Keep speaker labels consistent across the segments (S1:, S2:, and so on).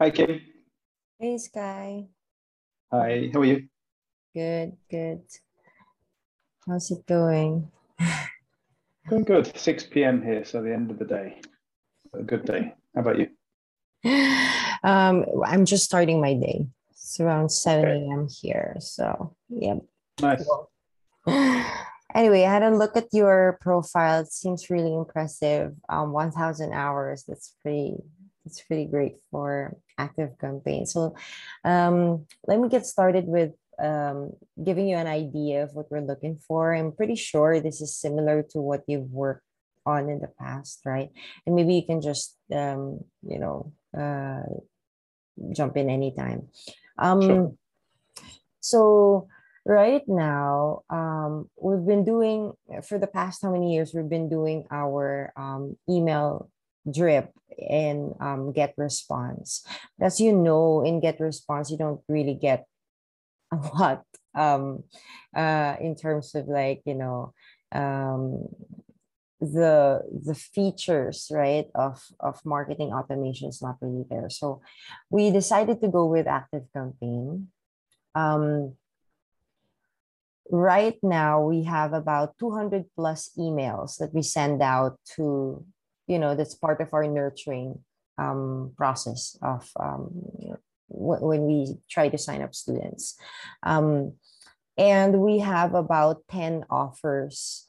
S1: Hi, Kim.
S2: Hey, Sky.
S1: Hi, how are you?
S2: Good, good. How's it going?
S1: Going good. 6 p.m. here, so the end of the day. A good day. How about you?
S2: Um, I'm just starting my day. It's around 7
S1: Okay.
S2: a.m. here. So, yep.
S1: Nice.
S2: Anyway, I had a look at your profile. It seems really impressive. Um, 1,000 hours. That's pretty. That's pretty great for active campaign. So, um, let me get started with um, giving you an idea of what we're looking for. I'm pretty sure this is similar to what you've worked on in the past, right? And maybe you can just, um, you know, uh, jump in anytime. Um,
S1: Sure.
S2: so right now, um, we've been doing for the past how many years we've been doing our um, email drip and um, get response. As you know, in get response, you don't really get a lot um, uh, in terms of like you know um, the the features right of of marketing automation is not really there. So we decided to go with active campaign. Um, right now we have about 200 plus emails that we send out to you know that's part of our nurturing um, process of um, w- when we try to sign up students. Um, and we have about 10 offers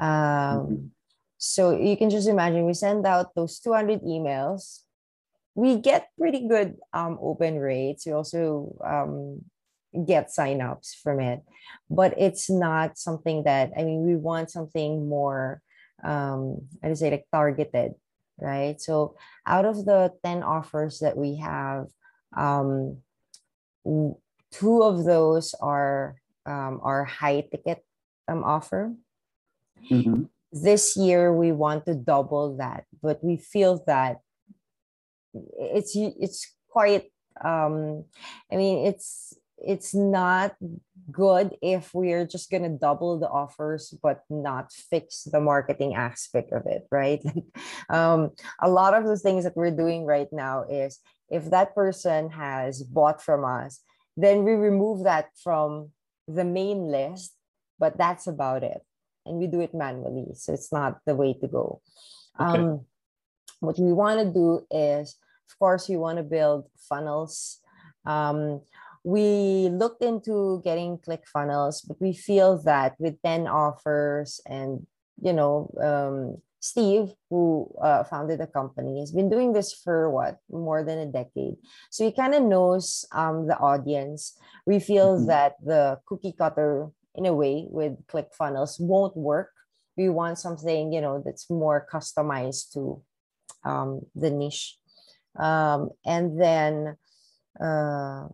S2: um, so you can just imagine we send out those 200 emails. We get pretty good um, open rates. We also um, get signups from it. But it's not something that i mean we want something more um i would say like targeted right so out of the 10 offers that we have um two of those are um are high ticket um offer
S1: Mhm.
S2: this year we want to double that but we feel that it's it's quite um i mean it's it's not good if we're just going to double the offers but not fix the marketing aspect of it right? Like um a lot of the things that we're doing right now is if that person has bought from us then we remove that from the main list but that's about it. And we do it manually so it's not the way to go.
S1: Okay.
S2: um what we want to do is of course we want to build funnels. Um, we looked into getting ClickFunnels but we feel that with 10 offers and you know um, steve who uh, founded the company has been doing this for what more than a decade so he kind of knows um, the audience we feel
S1: Mhm.
S2: that the cookie cutter in a way with ClickFunnels won't work we want something you know that's more customized to um, the niche. Um, and then, uh,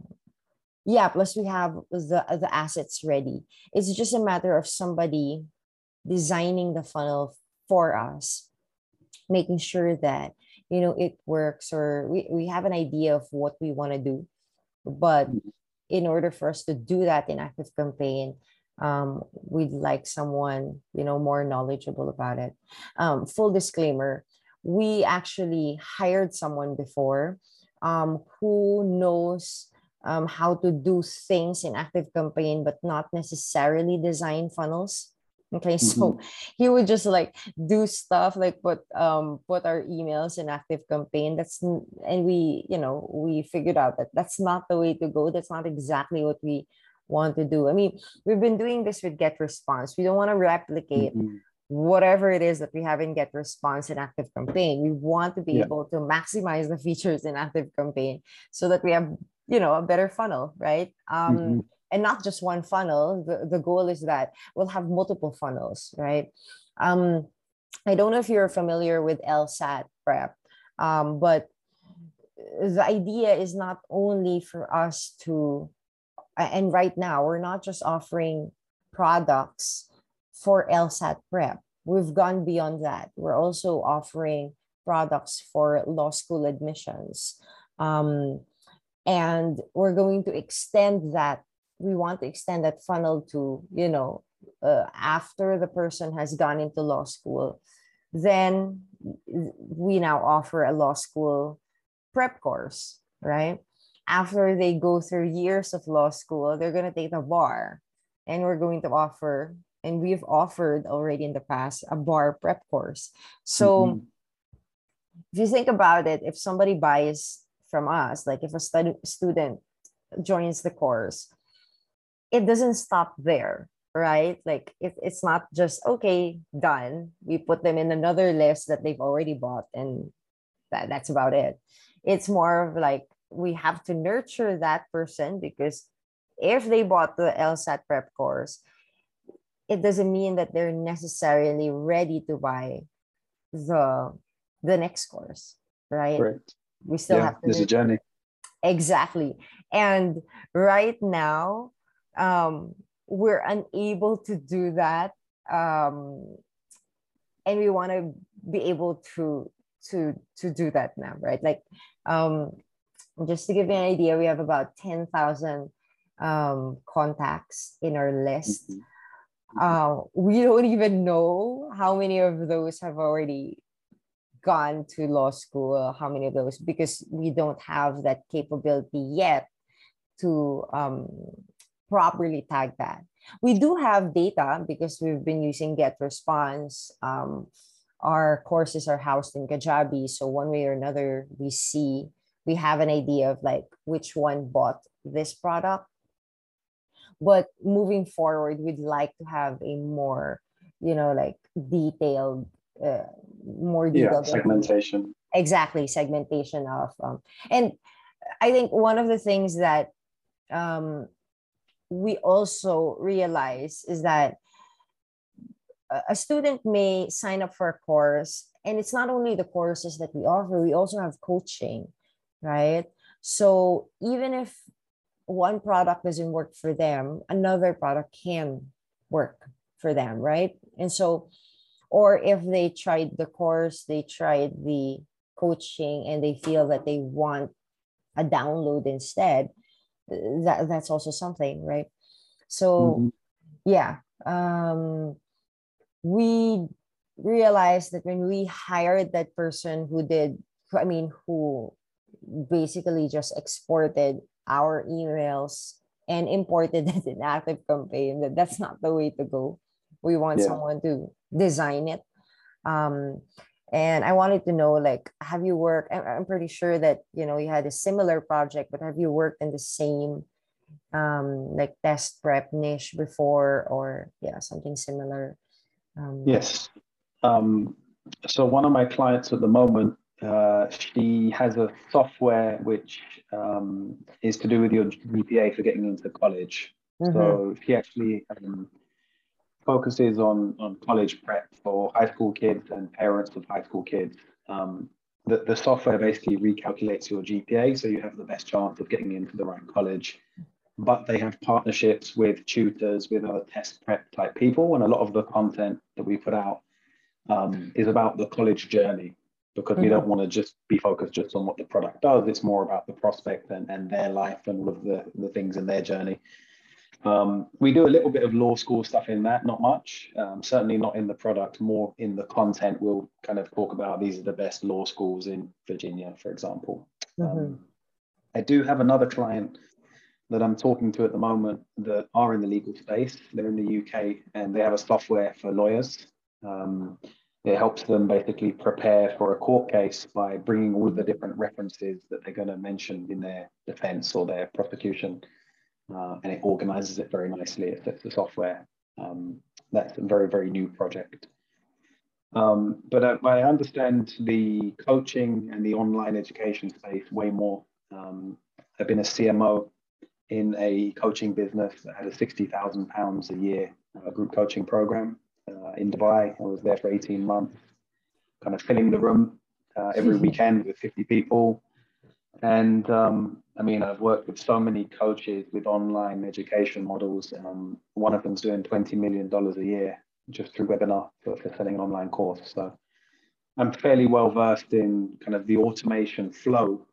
S2: yeah, plus we have the, the assets ready. It's just a matter of somebody designing the funnel for us, making sure that, you know, it works or we, we have an idea of what we want to do. But
S1: Mhm.
S2: in order for us to do that in active campaign, um, we'd like someone, you know, more knowledgeable about it. Um, full disclaimer, we actually hired someone before um, who knows um, how to do things in active campaign but not necessarily design funnels. Okay so he would just like do stuff like put um put our emails in active campaign. That's and we you know we figured out that that's not the way to go. That's not exactly what we want to do. I mean we've been doing this with get response. We don't want to replicate
S1: Mhm.
S2: whatever it is that we have in get response in active campaign. We want to be
S1: Yeah.
S2: able to maximize the features in active campaign so that we have you know a better funnel right um
S1: Mhm.
S2: and not just one funnel the, the goal is that we'll have multiple funnels right um i don't know if you're familiar with lsat prep um but the idea is not only for us to and right now we're not just offering products for LSAT prep. We've gone beyond that. We're also offering products for law school admissions. Um, and we're going to extend that. We want to extend that funnel to, you know, uh, after the person has gone into law school, then we now offer a law school prep course right? After they go through years of law school, they're going to take the bar. And we're going to offer, and we've offered already in the past, a bar prep course. So mm-hmm. if you think about it, if somebody buys from us, like if a stud- student joins the course, it doesn't stop there right? Like if it's not just okay done we put them in another list that they've already bought and that, that's about it. It's more of like we have to nurture that person because if they bought the lsat prep course it doesn't mean that they're necessarily ready to buy the the next course right?
S1: Correct.
S2: We still
S1: yeah,
S2: have to
S1: there's a journey.
S2: Exactly. And right now um we're unable to do that um, and we want to be able to to to do that now right? Like um, just to give you an idea we have about 10,000 um, contacts in our list. Mm-hmm. uh, we don't even know how many of those have already gone to law school how many of those because we don't have that capability yet to um, properly tag that. We do have data because we've been using Get Response. Um, our courses are housed in Kajabi. So one way or another, we see, we have an idea of like which one bought this product. But moving forward, we'd like to have a more, you know, like detailed, uh, more detailed
S1: yeah, segmentation.
S2: Exactly, segmentation of, um, and I think one of the things that um, we also realize is that a student may sign up for a course and it's not only the courses that we offer we also have coaching right? So even if one product doesn't work for them another product can work for them right? And so or if they tried the course they tried the coaching and they feel that they want a download instead that that's also something right so mm-hmm. yeah um we realized that when we hired that person who did i mean who basically just exported our emails and imported it in active campaign that that's not the way to go we want yeah. someone to design it um and i wanted to know like have you worked i'm pretty sure that you know you had a similar project but have you worked in the same um like test prep niche before or yeah something similar
S1: um, yes um so one of my clients at the moment uh, she has a software which um, is to do with your GPA for getting into college. Mm-hmm. So she actually um, focuses on, on college prep for high school kids and parents of high school kids. Um, the, the software basically recalculates your GPA so you have the best chance of getting into the right college. But they have partnerships with tutors, with other test prep type people. And a lot of the content that we put out um, is about the college journey because mm-hmm. we don't want to just be focused just on what the product does. It's more about the prospect and, and their life and all of the, the things in their journey. Um, we do a little bit of law school stuff in that, not much. Um, certainly not in the product, more in the content. We'll kind of talk about these are the best law schools in Virginia, for example. Mm-hmm. Um, I do have another client that I'm talking to at the moment that are in the legal space. They're in the UK and they have a software for lawyers. Um, it helps them basically prepare for a court case by bringing all the different references that they're going to mention in their defense or their prosecution uh, and it organizes it very nicely. It fits the software. Um, that's a very, very new project. Um, but uh, I understand the coaching and the online education space way more. Um, I've been a CMO in a coaching business that had a £60,000 a year uh, group coaching program uh, in Dubai. I was there for 18 months, kind of filling the room uh, every weekend with 50 people. And um, I mean, I've worked with so many coaches with online education models. Um, one of them's doing $20 million a year just through webinar for, for selling an online course. So I'm fairly well versed in kind of the automation flow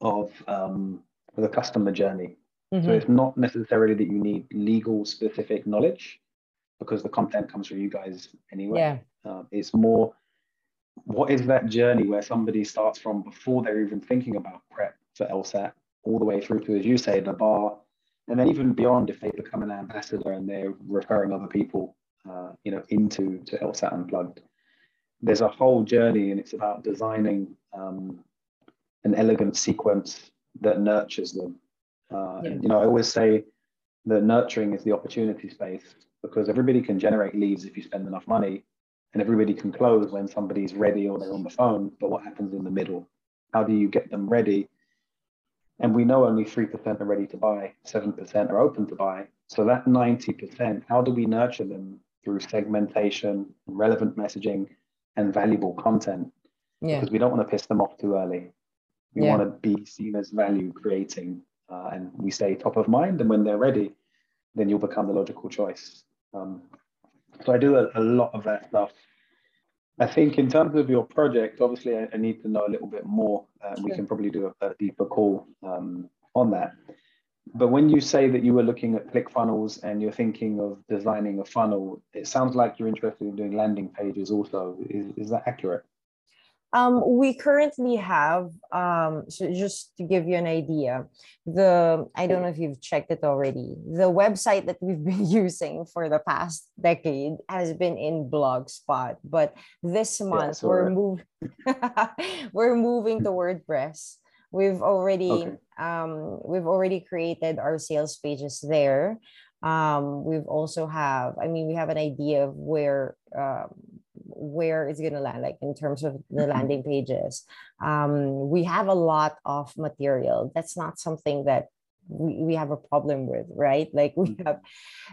S1: of um, the customer journey. Mm-hmm. So it's not necessarily that you need legal specific knowledge because the content comes from you guys anyway.
S2: Yeah.
S1: Uh, it's more what is that journey where somebody starts from before they're even thinking about prep for LSAT, all the way through to, as you say, the bar, and then even beyond if they become an ambassador and they're referring other people, uh, you know, into to LSAT Unplugged. There's a whole journey, and it's about designing um, an elegant sequence that nurtures them. Uh, yeah. and, you know, I always say that nurturing is the opportunity space because everybody can generate leads if you spend enough money, and everybody can close when somebody's ready or they're on the phone. But what happens in the middle? How do you get them ready? And we know only 3% are ready to buy, 7% are open to buy. So that 90%, how do we nurture them through segmentation, relevant messaging, and valuable content? Yeah. Because we don't want to piss them off too early. We yeah. want to be seen as value creating uh, and we stay top of mind. And when they're ready, then you'll become the logical choice. Um, so I do a, a, lot of that stuff. I think in terms of your project, obviously I, I need to know a little bit more. Uh, sure. We can probably do a, a deeper call um, on that. But when you say that you were looking at ClickFunnels and you're thinking of designing a funnel, it sounds like you're interested in doing landing pages also. Is, is that accurate?
S2: Um, we currently have, um, so just to give you an idea, the, I don't know if you've checked it already, the website that we've been using for the past decade has been in Blogspot, but this month yeah, we're, moving. we're moving to WordPress. We've already, okay. um, we've already created our sales pages there. Um, we've also have, I mean, we have an idea of where, um, where it's going to land like in terms of the mm-hmm. landing pages? Um, we have a lot of material. That's not something that we, we have a problem with right? Like we mm-hmm. have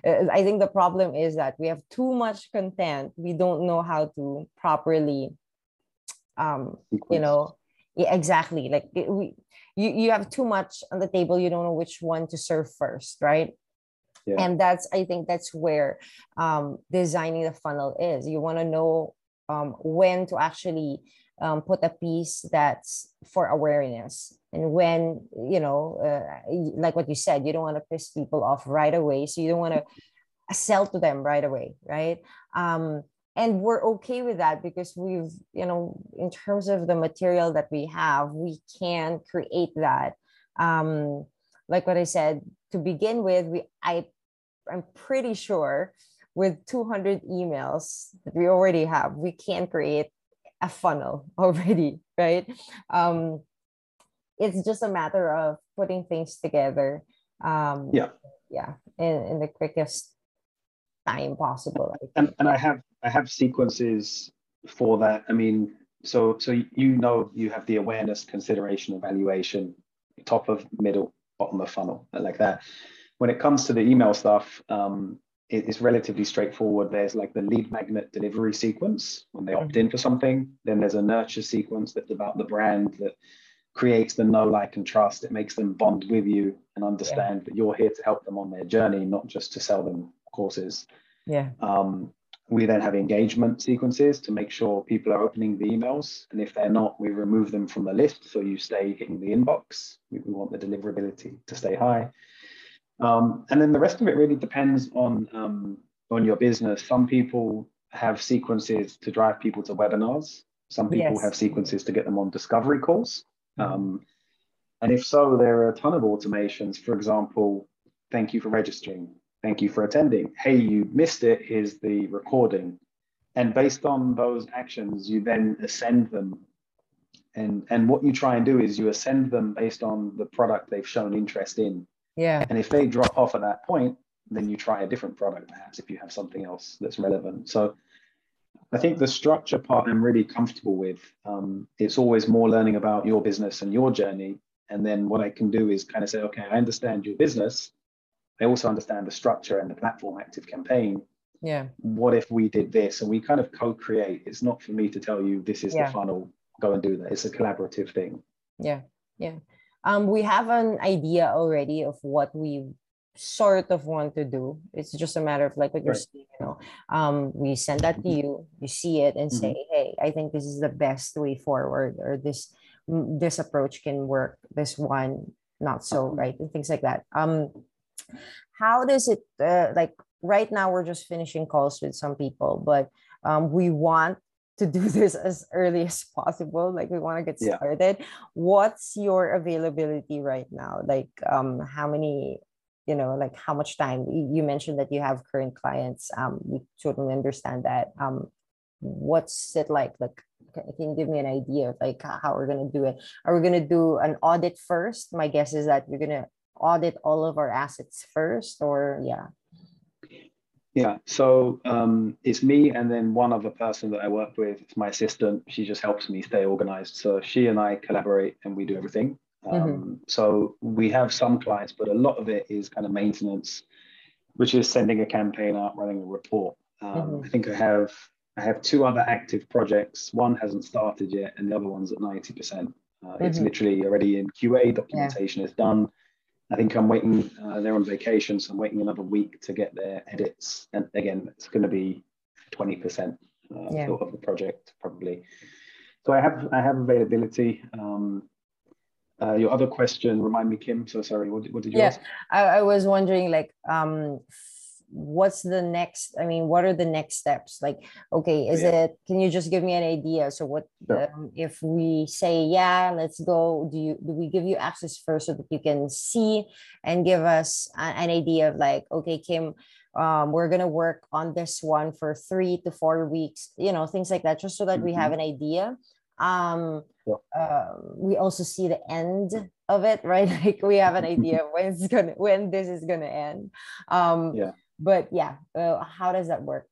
S2: uh, i think the problem is that we have too much content. We don't know how to properly um you know yeah, exactly. Like it, we you, you have too much on the table. You don't know which one to serve first right yeah. and that's i think that's where um, designing the funnel is. You want to know um, when to actually um, put a piece that's for awareness and when you know uh, like what you said you don't want to piss people off right away. So you don't want to sell to them right away right? Um, and we're okay with that because we've you know in terms of the material that we have we can create that. Um, like what i said to begin with we i i'm pretty sure with 200 emails that we already have, we can create a funnel already, right? Um, it's just a matter of putting things together. Um,
S1: yeah.
S2: Yeah. In, in the quickest time possible.
S1: And, and I have, I have sequences for that. I mean, so, so you know, you have the awareness, consideration, evaluation, top of middle, bottom of funnel, like that. When it comes to the email stuff, um, it's relatively straightforward. There's like the lead magnet delivery sequence when they opt in for something. Then there's a nurture sequence that's about the brand that creates the know, like, and trust. It makes them bond with you and understand yeah. that you're here to help them on their journey, not just to sell them courses.
S2: Yeah.
S1: Um, we then have engagement sequences to make sure people are opening the emails. And if they're not, we remove them from the list. So you stay in the inbox. We, we want the deliverability to stay high. Um, and then the rest of it really depends on um, on your business. Some people have sequences to drive people to webinars. Some people yes. have sequences to get them on discovery calls. Mm-hmm. Um, and if so, there are a ton of automations. For example, thank you for registering. Thank you for attending. Hey, you missed it. Here's the recording. And based on those actions, you then ascend them. And, and what you try and do is you ascend them based on the product they've shown interest in.
S2: Yeah.
S1: And if they drop off at that point, then you try a different product perhaps if you have something else that's relevant. So I think the structure part I'm really comfortable with. Um, it's always more learning about your business and your journey. And then what I can do is kind of say, okay, I understand your business. I also understand the structure and the platform active campaign.
S2: Yeah.
S1: What if we did this? And we kind of co-create. It's not for me to tell you this is yeah. the funnel, go and do that. It's a collaborative thing.
S2: Yeah. Yeah um, we have an idea already of what we sort of want to do. It's just a matter of like what you're saying, you know. Um, we send that to mm-hmm. you, you see it and mm-hmm. say, hey, I think this is the best way forward, or this this approach can work, this one not so, uh-huh. right? And things like that. Um, how does it uh, like right now we're just finishing calls with some people, but um, we want to do this as early as possible. Like we want to get started. Yeah. What's your availability right now? Like um, how many, you know, like how much time? You mentioned that you have current clients. Um, we totally understand that. Um, what's it like? Like, can you give me an idea of like how we're gonna do it? Are we gonna do an audit first? My guess is that you're gonna audit all of our assets first, or yeah.
S1: Yeah, so um, it's me and then one other person that I work with. It's my assistant. She just helps me stay organized. So she and I collaborate and we do everything. Um, mm-hmm. So we have some clients, but a lot of it is kind of maintenance, which is sending a campaign out, running a report. Um, mm-hmm. I think I have I have two other active projects. One hasn't started yet, and the other one's at ninety percent. Uh, mm-hmm. It's literally already in QA. Documentation yeah. is done. I think I'm waiting. Uh, they're on vacation, so I'm waiting another week to get their edits. And again, it's going to be 20% uh, yeah. of the project probably. So I have I have availability. Um, uh, your other question, remind me, Kim. So sorry, what, what did you yeah, ask?
S2: I, I was wondering, like, um, what's the next i mean what are the next steps like okay is yeah. it can you just give me an idea so what sure. um, if we say yeah let's go do you do we give you access first so that you can see and give us a, an idea of like okay kim um, we're going to work on this one for three to four weeks you know things like that just so that mm-hmm. we have an idea um yeah. uh, we also see the end of it right like we have an idea when it's gonna when this is gonna end um yeah but yeah uh, how does that work?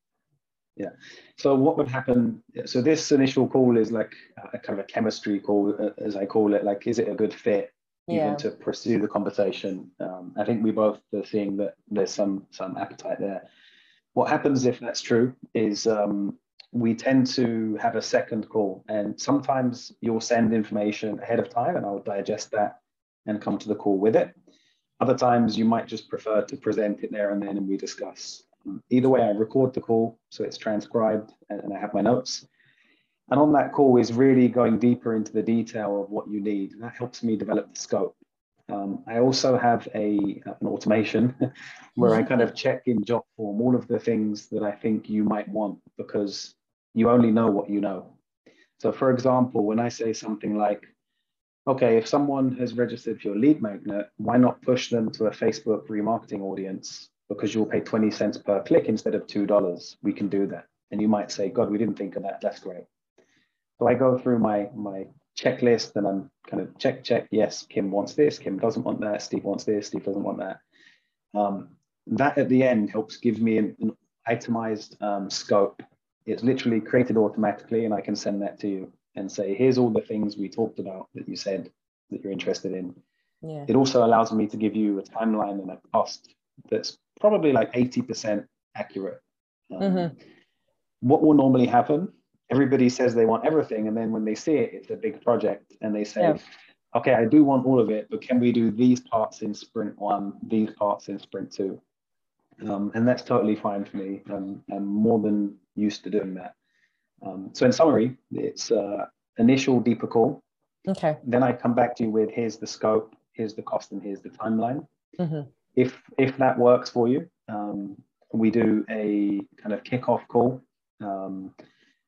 S1: Yeah. So what would happen so this initial call is like a kind of a chemistry call uh, as i call it like is it a good fit yeah. even to pursue the conversation? Um, i think we both are seeing that there's some some appetite there. What happens if that's true is um, we tend to have a second call and sometimes you'll send information ahead of time and i'll digest that and come to the call with it other times you might just prefer to present it there and then and we discuss. Either way, I record the call so it's transcribed and I have my notes. And on that call is really going deeper into the detail of what you need. And that helps me develop the scope. Um, I also have a, an automation where I kind of check in job form all of the things that I think you might want because you only know what you know. So, for example, when I say something like, okay, if someone has registered for your lead magnet, why not push them to a Facebook remarketing audience? Because you'll pay 20 cents per click instead of $2. We can do that. And you might say, God, we didn't think of that. That's great. So I go through my, my checklist and I'm kind of check, check. Yes, Kim wants this. Kim doesn't want that. Steve wants this. Steve doesn't want that. Um, that at the end helps give me an, an itemized um, scope. It's literally created automatically and I can send that to you and say, here's all the things we talked about that you said that you're interested in. Yeah. It also allows me to give you a timeline and a cost that's probably like 80% accurate. Um, mm-hmm. What will normally happen? Everybody says they want everything, and then when they see it, it's a big project, and they say, yeah. "Okay, I do want all of it, but can we do these parts in sprint one, these parts in sprint two? Um, and that's totally fine for me. I'm, I'm more than used to doing that. Um, so in summary, it's uh, initial deeper call.
S2: Okay.
S1: Then I come back to you with here's the scope, here's the cost, and here's the timeline. Mm-hmm. If if that works for you, um, we do a kind of kickoff call. Um,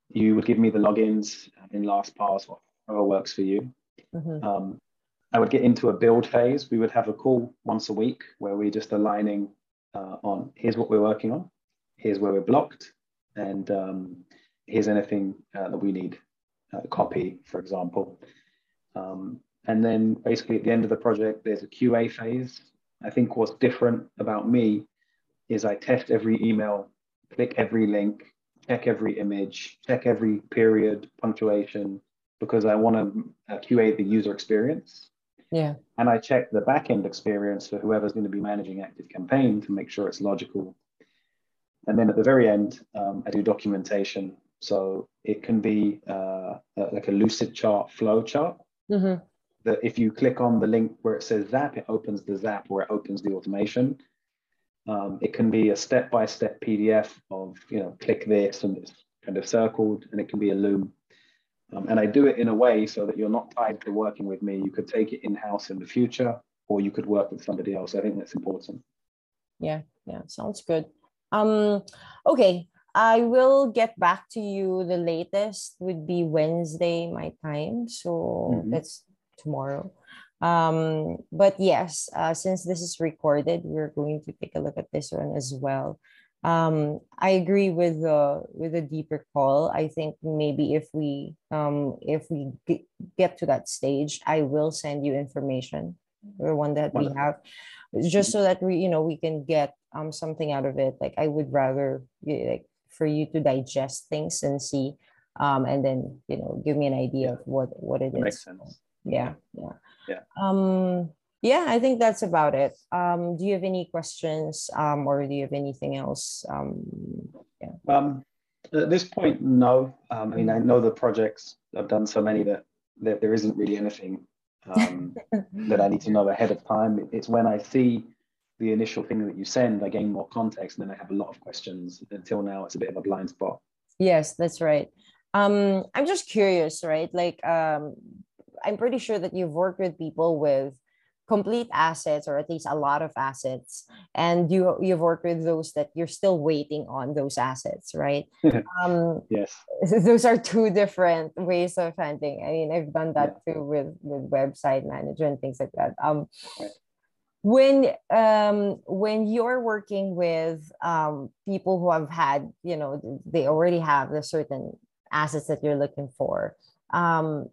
S1: you would give me the logins in LastPass, whatever works for you. Mm-hmm. Um, I would get into a build phase. We would have a call once a week where we're just aligning uh, on here's what we're working on, here's where we're blocked, and um, here's anything uh, that we need, uh, copy, for example. Um, and then basically at the end of the project, there's a QA phase. I think what's different about me is I test every email, click every link, check every image, check every period, punctuation, because I want to uh, QA the user experience.
S2: Yeah.
S1: And I check the backend experience for whoever's going to be managing Active Campaign to make sure it's logical. And then at the very end, um, I do documentation so it can be uh, like a Lucidchart flow chart. Mm-hmm. That if you click on the link where it says Zap, it opens the Zap where it opens the automation. Um, it can be a step-by-step PDF of you know click this and it's kind of circled, and it can be a Loom. Um, and I do it in a way so that you're not tied to working with me. You could take it in-house in the future, or you could work with somebody else. I think that's important.
S2: Yeah, yeah, sounds good. Um, okay, I will get back to you. The latest would be Wednesday, my time. So
S1: Mhm.
S2: that's tomorrow. Um, but yes, uh, since this is recorded, we're going to take a look at this one as well. Um, I agree with the with the deeper call. I think maybe if we um if we get, get to that stage, I will send you information, the one that we have, just so that we you know we can get um something out of it. Like I would rather like for you to digest things and see, um, and then you know give me an idea
S1: Yeah.
S2: of what what it
S1: That
S2: is.
S1: makes sense.
S2: Yeah, yeah.
S1: Yeah.
S2: Um, yeah, I think that's about it. Um, do you have any questions, um, or do you have anything else? Um, yeah
S1: Um, at this point, no. Um, I mean, I know the projects. I've done so many that, that there isn't really anything um, that I need to know ahead of time. It's when I see the initial thing that you send, I gain more context, and then I have a lot of questions. Until now, it's a bit of a blind spot.
S2: Yes, that's right. Um, I'm just curious, right? Like, um, I'm pretty sure that you've worked with people with complete assets or at least a lot of assets, and you you've worked with those that you're still waiting on those assets, right? um,
S1: Yes.
S2: those are two different ways of handling. I mean, I've done that too with with website management things like that. Um. When um when you're working with um people who have had you know they already have the certain assets that you're looking for um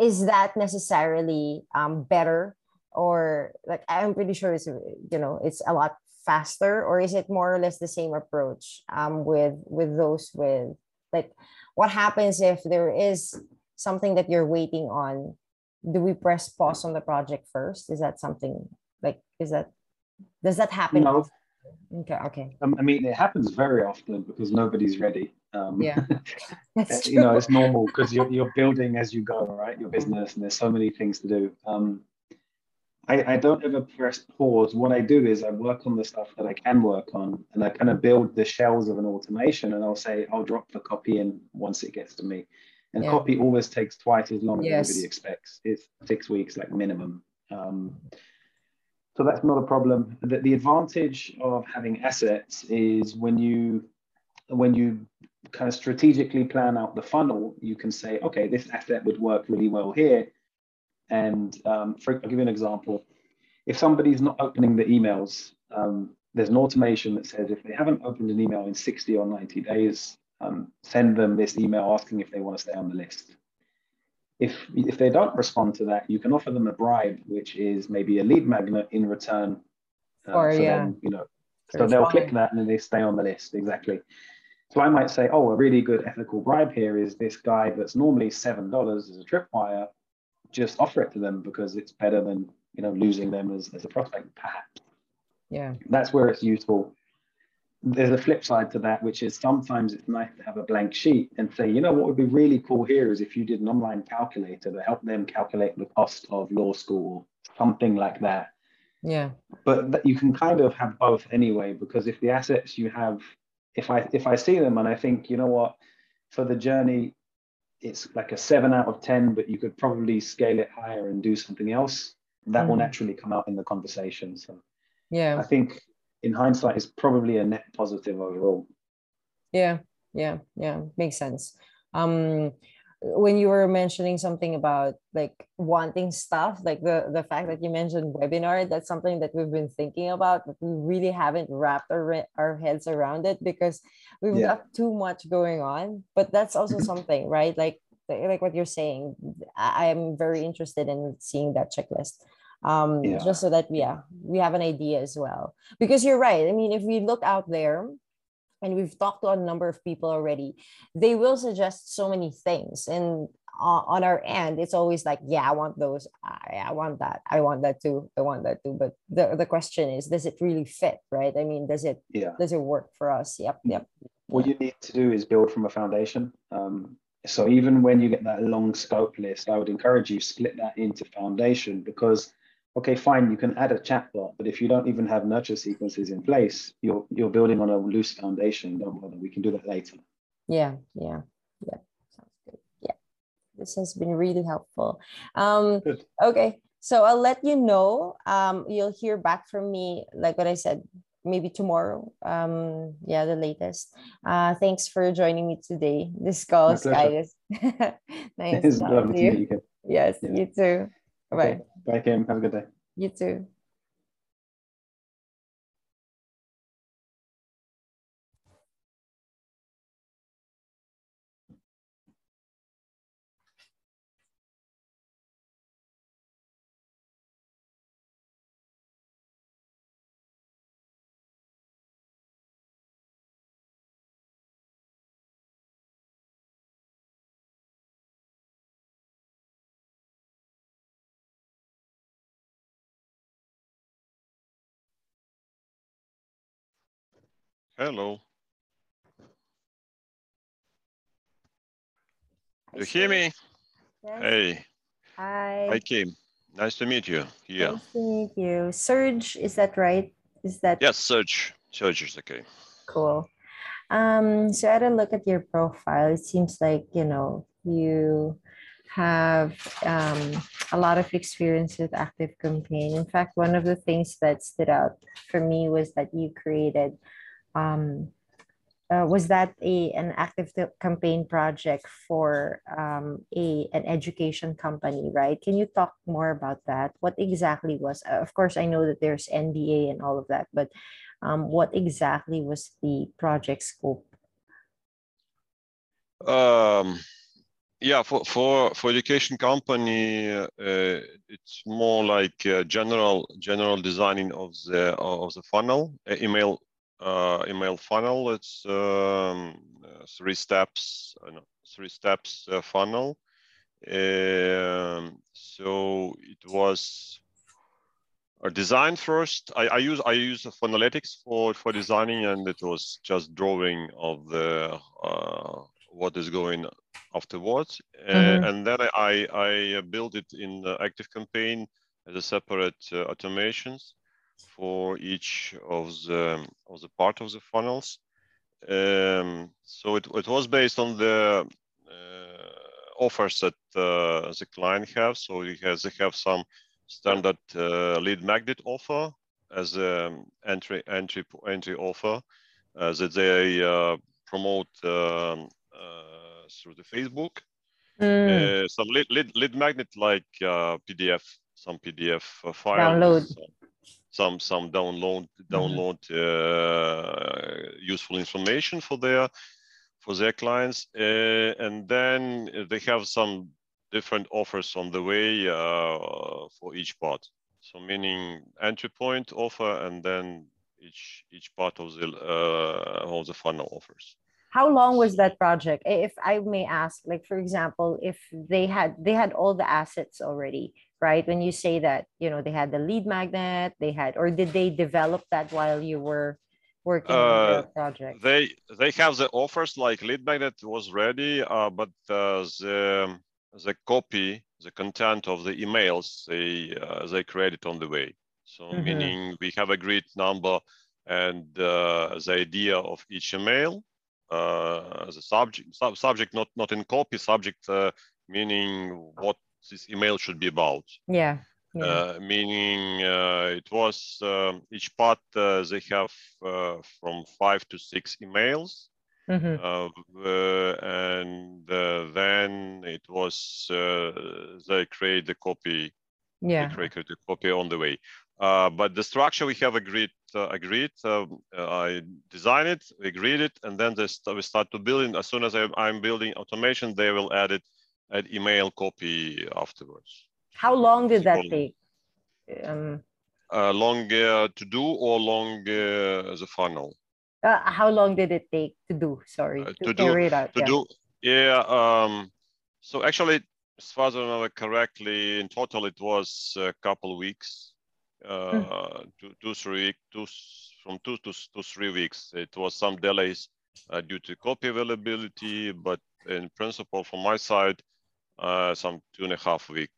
S2: is that necessarily um better? Or like i'm pretty sure it's you know it's a lot faster or is it more or less the same approach um with with those with like what happens if there is something that you're waiting on? Do we press pause on the project first? Is that something like is that does that happen
S1: No.
S2: okay okay
S1: Um, I mean, it happens very often because nobody's ready. Um,
S2: Yeah. that's
S1: you know, it's normal because you're, you're building as you go, right? Your business, and there's so many things to do. Um, I, I don't ever press pause. What I do is I work on the stuff that I can work on, and I kind of build the shells of an automation, and I'll say I'll drop the copy in once it gets to me. And
S2: Yeah.
S1: copy always takes twice as long
S2: Yes.
S1: as everybody expects. It's six weeks, like minimum. Um, so that's not a problem. The, the advantage of having assets is when you when you kind of strategically plan out the funnel, you can say, okay, this asset would work really well here. And um, for, I'll give you an example. If somebody's not opening the emails, um, there's an automation that says if they haven't opened an email in 60 or 90 days, um, send them this email asking if they want to stay on the list. If, if they don't respond to that, you can offer them a bribe, which is maybe a lead magnet in return. uh,
S2: Or,
S1: for
S2: yeah.
S1: them, you know, so they'll click that and then they stay on the list. Exactly. So I might say, oh, a really good ethical bribe here is this guy that's normally seven dollars as a tripwire. Just offer it to them because it's better than you know losing them as, as a prospect, perhaps.
S2: yeah
S1: That's where it's useful. There's a flip side to that, which is sometimes it's nice to have a blank sheet and say, you know, what would be really cool here is if you did an online calculator to help them calculate the cost of law school, something like that.
S2: Yeah.
S1: But that you can kind of have both anyway because if the assets you have if i if i see them and i think you know what? For the journey it's like a 7 out of 10 but you could probably scale it higher and do something else that will
S2: Mhm.
S1: naturally come out in the conversation so.
S2: Yeah, i
S1: think in hindsight is probably a net positive overall.
S2: Yeah yeah yeah makes sense. Um when you were mentioning something about like wanting stuff like the the fact that you mentioned webinar that's something that we've been thinking about but we really haven't wrapped our, our heads around it because we've
S1: Yeah.
S2: got too much going on. But that's also something right? Like like what you're saying i am very interested in seeing that checklist um
S1: Yeah.
S2: just so that yeah we have an idea as well. Because you're right i mean if we look out there and we've talked to a number of people already they will suggest so many things. And uh, on our end it's always like yeah i want those. I, I want that. I want that too. I want that too. But the, the question is does it really fit right? I mean does it
S1: yeah.
S2: does it work for us? Yep yep.
S1: What you need to do is build from a foundation. Um, so even when you get that long scope list i would encourage you split that into foundation because okay fine you can add a chatbot but if you don't even have nurture sequences in place you're you're building on a loose foundation don't bother we can do that later
S2: yeah yeah yeah sounds good yeah this has been really helpful um
S1: Good.
S2: okay so i'll let you know um you'll hear back from me like what i said maybe tomorrow. Um, yeah, the latest. Uh, thanks for joining me today. This call, guys. nice.
S1: It's lovely to meet you.
S2: Yes, yeah. you too. Bye. Okay.
S1: Bye, Kim. Have a good day.
S2: You too.
S3: Hello. You hear me? Yes. Hey.
S2: Hi.
S3: Hi, Kim. Nice to meet you. Yeah.
S2: Nice to meet you. Serge, is that right? Is that?
S3: Yes, Serge. Serge is okay.
S2: Cool. Um, so I had a look at your profile. It seems like, you know, you have um, a lot of experience with Active Campaign. In fact, one of the things that stood out for me was that you created um, uh, was that a an active campaign project for um, a an education company right? Can you talk more about that? What exactly was uh, of course i know that there's NDA and all of that but um, what exactly was the project scope?
S3: Um, yeah for for for education company uh, it's more like general general designing of the of the funnel email uh, email funnel. It's um, three steps, uh, three steps uh, funnel. Um, so it was a design first. I, I use I use Funnelytics for for designing, and it was just drawing of the uh, what is going afterwards, mm-hmm. and then I I built it in the Active Campaign as a separate uh, automations for each of the of the part of the funnels. Um, so it, it was based on the uh, offers that uh, the client have. So it has they have some standard uh, lead magnet offer as an entry entry entry offer uh, that they uh, promote um, uh, through the Facebook. Mm. some lead, lead, lead magnet like PDF, some PDF files.
S2: Download.
S3: Some some download mm-hmm. download uh, useful information for their for their clients, uh, and then they have some different offers on the way uh, for each part. So meaning entry point offer, and then each each part of the uh, of the funnel offers
S2: how long was that project if i may ask like for example if they had they had all the assets already right? When you say that you know they had the lead magnet they had or did they develop that while you were working uh, on the project?
S3: they they have the offers like lead magnet was ready uh, but uh, the the copy the content of the emails they uh, they created on the way. So mm-hmm. meaning we have agreed number and uh, the idea of each email uh, the subject sub- subject not not in copy subject meaning what this email should be about.
S2: Yeah.
S3: yeah. Uh, meaning uh, it was um, each part uh, they have uh, from five to six emails. Mm-hmm. Uh, and uh, then it was they create the copy.
S2: Yeah.
S3: They create the copy on the way. but the structure we have agreed agreed. Um, I design it, we agreed it, and then they st- we start to build it. As soon as I, I'm building automation, they will add it an email copy afterwards.
S2: How long did that take? Um,
S3: uh, long uh, to do or long uh, as a funnel?
S2: Uh, how long did it take to do? Sorry, uh, to, to do, it out.
S3: To
S2: yeah.
S3: do, yeah. Um, so actually, as far as I remember correctly, in total it was a couple weeks, uh, hmm. two, two, three, two, from two to, to three weeks. It was some delays uh, due to copy availability, but in principle, from my side, uh, some two and a half week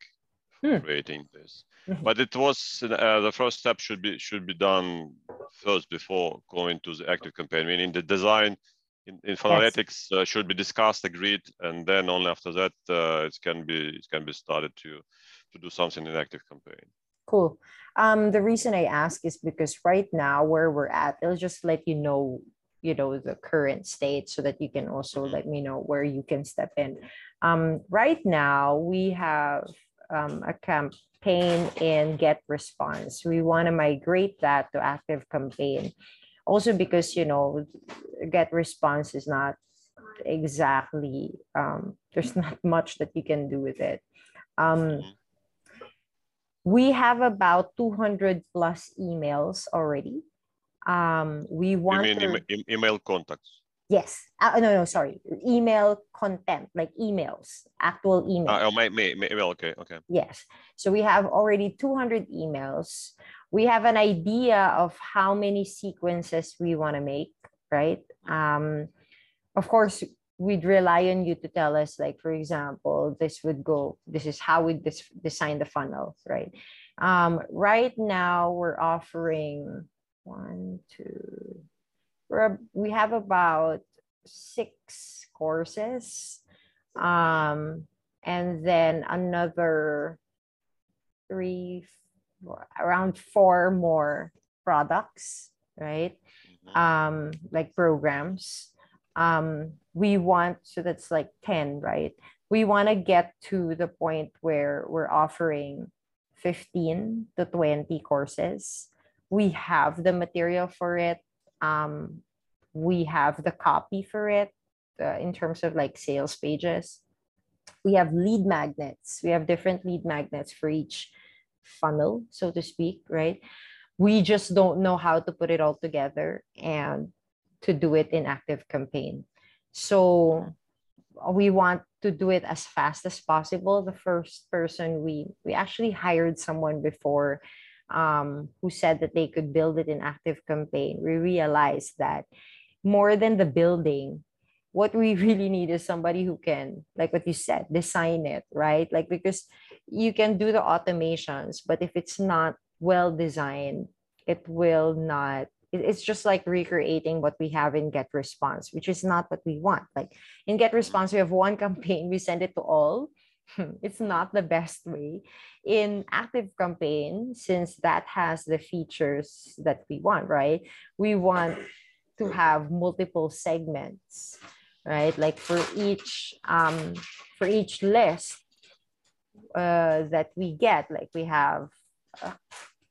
S3: hmm. creating this. But it was uh, the first step should be should be done first before going to the active campaign. Meaning the design in, in analytics yes. uh, should be discussed, agreed, and then only after that uh, it can be it can be started to to do something in active campaign.
S2: Cool. Um, the reason I ask is because right now where we're at, it'll just let you know, you know, the current state so that you can also let me know where you can step in. Um, right now we have um, a campaign in Get Response. We want to migrate that to Active Campaign. Also because, you know, Get Response is not exactly, um, there's not much that you can do with it. Um, we have about 200 plus emails already. Um, we want
S3: you mean
S2: to,
S3: ema- email contacts?
S2: yes, uh, no, no, sorry, email content, like emails, actual emails.
S3: Uh, oh, my, my, my email. Okay, okay.
S2: Yes. So we have already 200 emails. We have an idea of how many sequences we want to make, right? Um, of course, we'd rely on you to tell us, like, for example, this would go, this is how we dis- design the funnel, right? Um, right now, we're offering one, two, we're, we have about six courses. Um, and then another three, four, around four more products, right?
S3: Mhm.
S2: Um, like programs. Um, we want, so that's like 10, right? We want to get to the point where we're offering 15 to 20 courses. We have the material for it. Um, we have the copy for it uh, in terms of like sales pages we have lead magnets. We have different lead magnets for each funnel, so to speak, right? We just don't know how to put it all together and to do it in active campaign. So we want to do it as fast as possible. The first person we we actually hired someone before um, who said that they could build it in active campaign. We realized that more than the building, what we really need is somebody who can like what you said design it right like because you can do the automations but if it's not well designed it will not it's just like recreating what we have in get response which is not what we want like in get response we have one campaign we send it to all it's not the best way in active campaign since that has the features that we want right we want to have multiple segments right? Like for each um for each list uh that we get, like we have uh,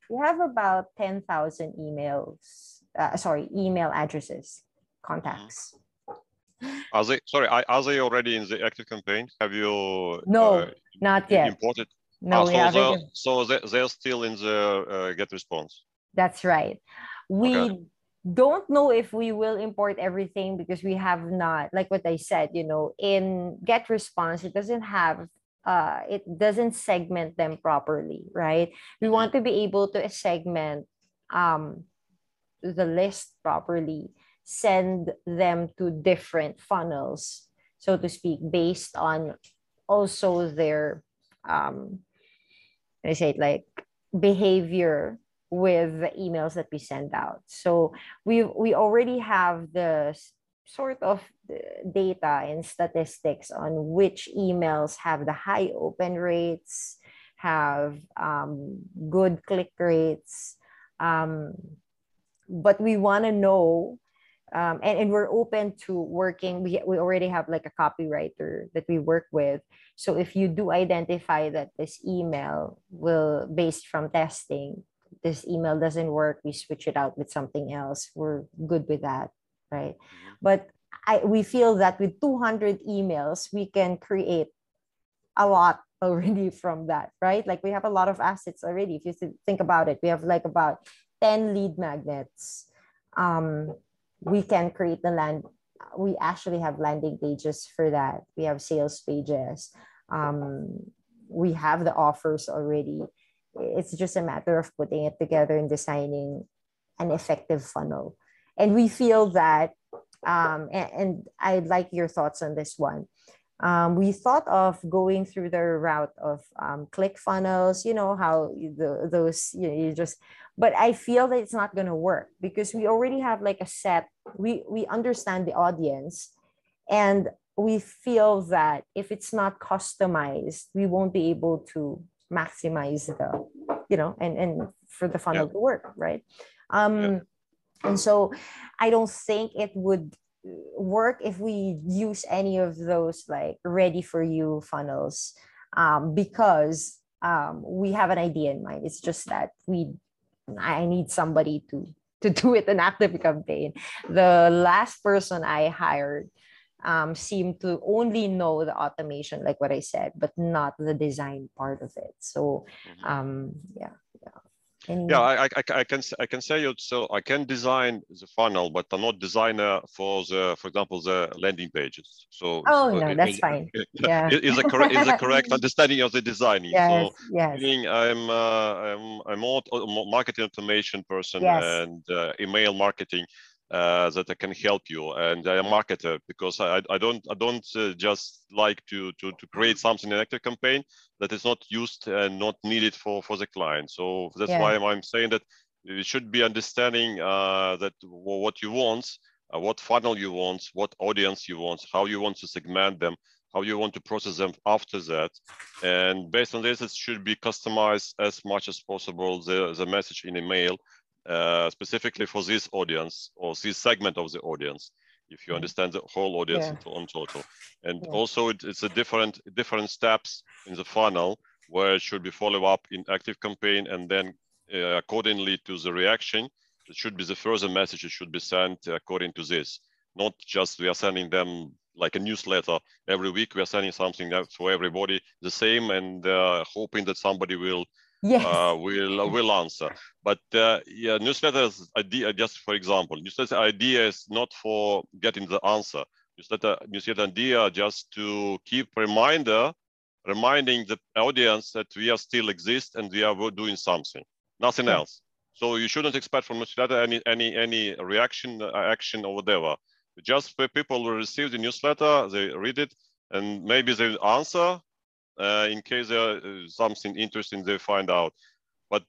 S2: we have about 10,000 emails, uh, sorry, email addresses, contacts.
S3: Are they sorry? Are, are they already in the active campaign? Have you
S2: No,
S3: uh,
S2: Not yet.
S3: imported?
S2: No,
S3: Ah,
S2: we
S3: so
S2: haven't.
S3: they're, so they, they're still in the uh, get response.
S2: That's right. We
S3: Okay.
S2: don't know if we will import everything because we have not, like what I said, you know, in get response, it doesn't have uh it doesn't segment them properly, right? We want to be able to segment um the list properly, send them to different funnels, so to speak, based on also their um I say it like behavior with the emails that we send out. So we we already have the sort of data and statistics on which emails have the high open rates, have um, good click rates, um, but we want to know. Um, and, and we're open to working. We, we already have like a copywriter that we work with. So if you do identify that this email will, based from testing, this email doesn't work, we switch it out with something else. We're good with that, right?
S3: Mhm.
S2: But I we feel that with 200 emails, we can create a lot already from that, right? Like we have a lot of assets already. If you think about it, we have like about 10 lead magnets. Um, we can create the land. We actually have landing pages for that. We have sales pages. Um, we have the offers already. It's just a matter of putting it together and designing an effective funnel. And we feel that, um, and, and I'd like your thoughts on this one. Um, we thought of going through the route of um, ClickFunnels, you know, how the, those, you, know, you just, but I feel that it's not going to work because we already have like a set, we, we understand the audience and we feel that if it's not customized, we won't be able to maximize the you know, and and for the funnel
S3: Yeah.
S2: to work, right? Um,
S3: Yeah.
S2: and so I don't think it would work if we use any of those like ready for you funnels um, because um, we have an idea in mind. It's just that we I need somebody to to do it an active campaign. The last person I hired um, seemed to only know the automation, like what I said, but not the design part of it. So
S3: Mhm.
S2: um, yeah, yeah.
S3: Yeah, I, I, I- can I can say it. So I can design the funnel, but I'm not designer for the, for example, the landing pages. So
S2: Oh, no,
S3: it-
S2: that's
S3: it-
S2: fine.
S3: it-
S2: Yeah.
S3: is a correct is a correct understanding of the designing.
S2: yes,
S3: So
S2: yes,
S3: meaning I'm uh, I'm I'm more marketing automation person
S2: Yes.
S3: and uh, email marketing uh, that I can help you. And I'm a marketer because I, I don't I don't uh, just like to, to to create something in an active campaign that is not used and not needed for for the client. So that's
S2: Yeah.
S3: why I'm, I'm saying that you should be understanding uh, that what you want, uh, what funnel you want, what audience you want, how you want to segment them, how you want to process them after that. And based on this, it should be customized as much as possible, the, the message in email, uh, specifically for this audience or this segment of the audience, if you
S2: Mm.
S3: understand the whole audience
S2: Yeah.
S3: in on total. And
S2: Yeah.
S3: also it, it's a different, different steps in the funnel where it should be follow up in active campaign and then uh, accordingly to the reaction, it should be the further message it should be sent according to this. Not just we are sending them like a newsletter every week. We are sending something for everybody the same and uh, hoping that somebody will
S2: yes,
S3: uh, will will answer. But uh, yeah, newsletters idea just for example, newsletter idea is not for getting the answer. Newsletter newsletter idea just to keep reminder, reminding the audience that we are still exist and we are doing something, nothing
S2: Yeah.
S3: else. So you shouldn't expect from newsletter any any any reaction, uh, action or whatever. Just for people who receive the newsletter, they read it, and maybe they answer uh, in case there uh, something interesting they find out. But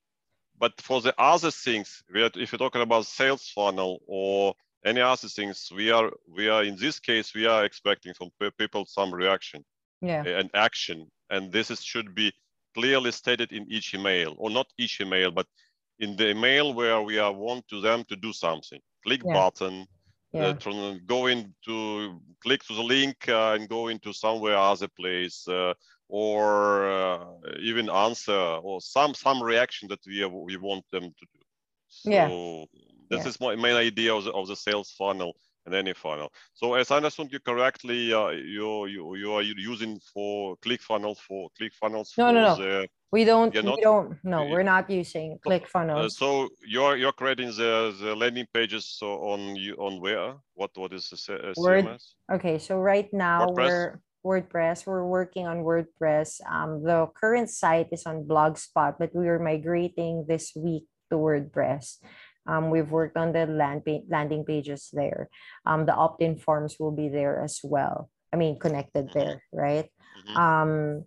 S3: but for the other things, we are, if you're talking about sales funnel or any other things, we are we are in this case we are expecting from people some reaction
S2: yeah,
S3: and action, and this is, should be clearly stated in each email, or not each email, but in the email where we are want to them to do something. Click
S2: Yeah.
S3: button,
S2: yeah,
S3: uh, go into click to the link uh, and go into somewhere other place uh, or uh, even answer or some some reaction that we we want them to do so
S2: Yeah.
S3: this
S2: Yeah.
S3: is my main idea of the, of the sales funnel and any funnel so as i understood you correctly uh, you, you you are using for ClickFunnel for ClickFunnels
S2: No, no, no.
S3: the
S2: we don't,
S3: You're
S2: we don't, no, we're not using click
S3: uh,
S2: funnels.
S3: so you're you're creating the the landing pages so on you on where what what is the uh,
S2: Word- Okay, so right now
S3: WordPress?
S2: we're WordPress. We're working on WordPress. Um, the current site is on Blogspot, but we are migrating this week to WordPress. Um, we've worked on the land pa- landing pages there. Um, the opt-in forms will be there as well. I mean, connected
S3: Mhm.
S2: there, right?
S3: Mhm.
S2: Um,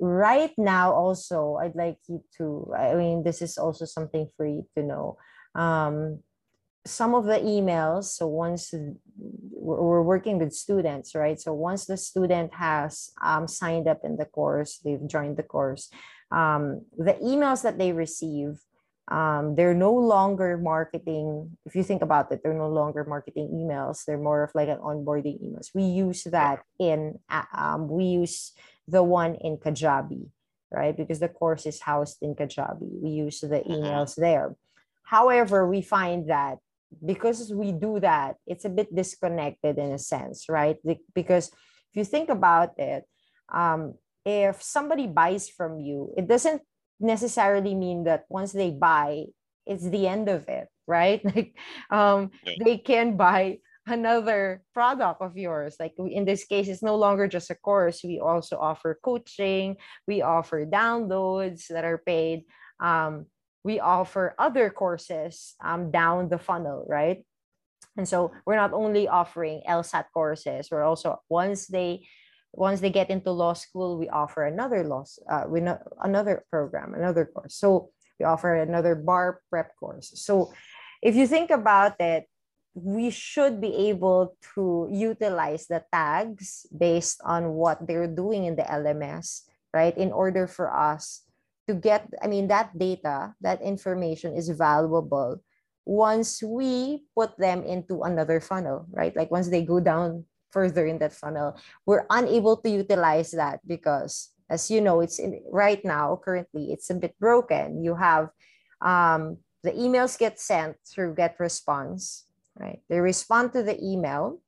S2: right now, also, I'd like you to. I mean, this is also something for you to know. Um, some of the emails so once we're working with students right? So once the student has um, signed up in the course they've joined the course um, the emails that they receive um, they're no longer marketing if you think about it they're no longer marketing emails. They're more of like an onboarding emails. We use that in um, we use the one in kajabi right? Because the course is housed in kajabi. We use the
S3: Mhm.
S2: emails there. However we find that because we do that it's a bit disconnected in a sense right? Because if you think about it um, if somebody buys from you it doesn't necessarily mean that once they buy it's the end of it right? Like um, they can buy another product of yours. Like in this case it's no longer just a course. We also offer coaching we offer downloads that are paid um, we offer other courses um, down the funnel, right? And so we're not only offering LSAT courses, we're also once they once they get into law school, we offer another law uh, we know another program, another course. So we offer another bar prep course. So if you think about it, we should be able to utilize the tags based on what they're doing in the LMS, right? In order for us to get, I mean, that data, that information is valuable once we put them into another funnel, right? Like once they go down further in that funnel, we're unable to utilize that because as you know, it's in, right now, currently, it's a bit broken. You have um, the emails get sent through get response, right? They respond to the email.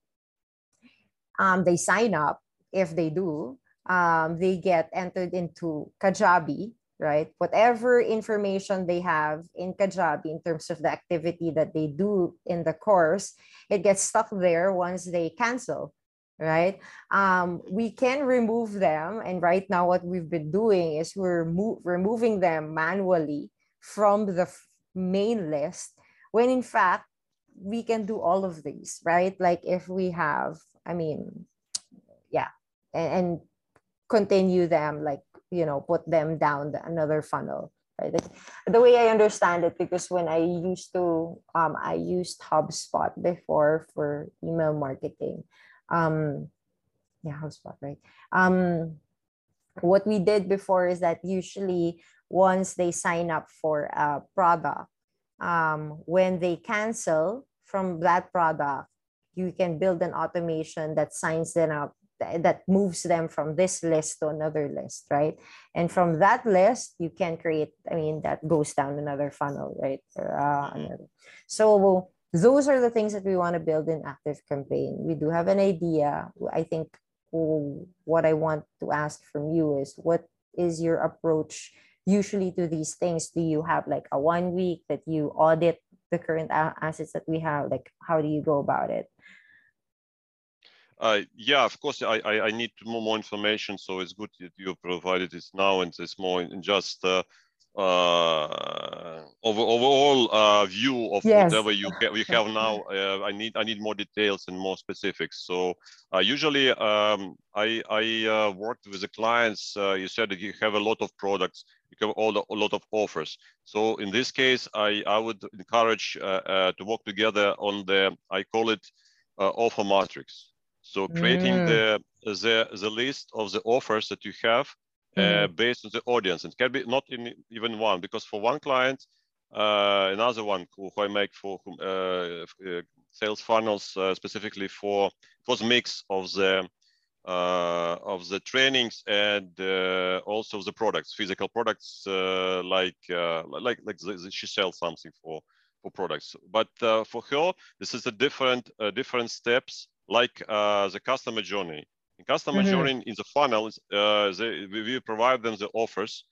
S2: Um, they sign up if they do. Um, they get entered into Kajabi, right? Whatever information they have in Kajabi in terms of the activity that they do in the course, it gets stuck there once they cancel, right? Um, we can remove them. And right now, what we've been doing is we're mo- removing them manually from the main list when in fact we can do all of these right like if we have i mean yeah and, and continue them like you know put them down the, another funnel right? The way i understand it because when i used to um i used hubspot before for email marketing um yeah hubspot right? Um what we did before is that usually once they sign up for a product um, when they cancel from that product you can build an automation that signs them up that moves them from this list to another list right and from that list you can create i mean that goes down another funnel right uh, another. so those are the things that we want to build in active campaign we do have an idea i think what I want to ask from you is what is your approach usually to these things? Do you have like a one week that you audit the current assets that we have? Like, how do you go about it?
S3: Uh, yeah, of course, I, I, I need more, more information. So it's good that you provided it now and it's more in just uh, uh, over, overall uh, view of yes. whatever you ha- we have now. Uh, I need I need more details and more specifics. So uh, usually um, I I uh, worked with the clients. Uh, you said that you have a lot of products. You have all the, a lot of offers. So in this case, I I would encourage to work together on the I call it offer matrix. So creating mm. the the the list of the offers that you have mm-hmm. Uh, based on the audience. It can be not in even one, because for one client, uh, another one who, who, I make for uh, sales funnels specifically for it was a mix of the uh, of the trainings and uh, also the products, physical products uh, like like like the, she sells something for for products. But for her, this is a different different steps like the customer journey. In customer mm-hmm. journey in the funnel, uh, they, we provide them the offers,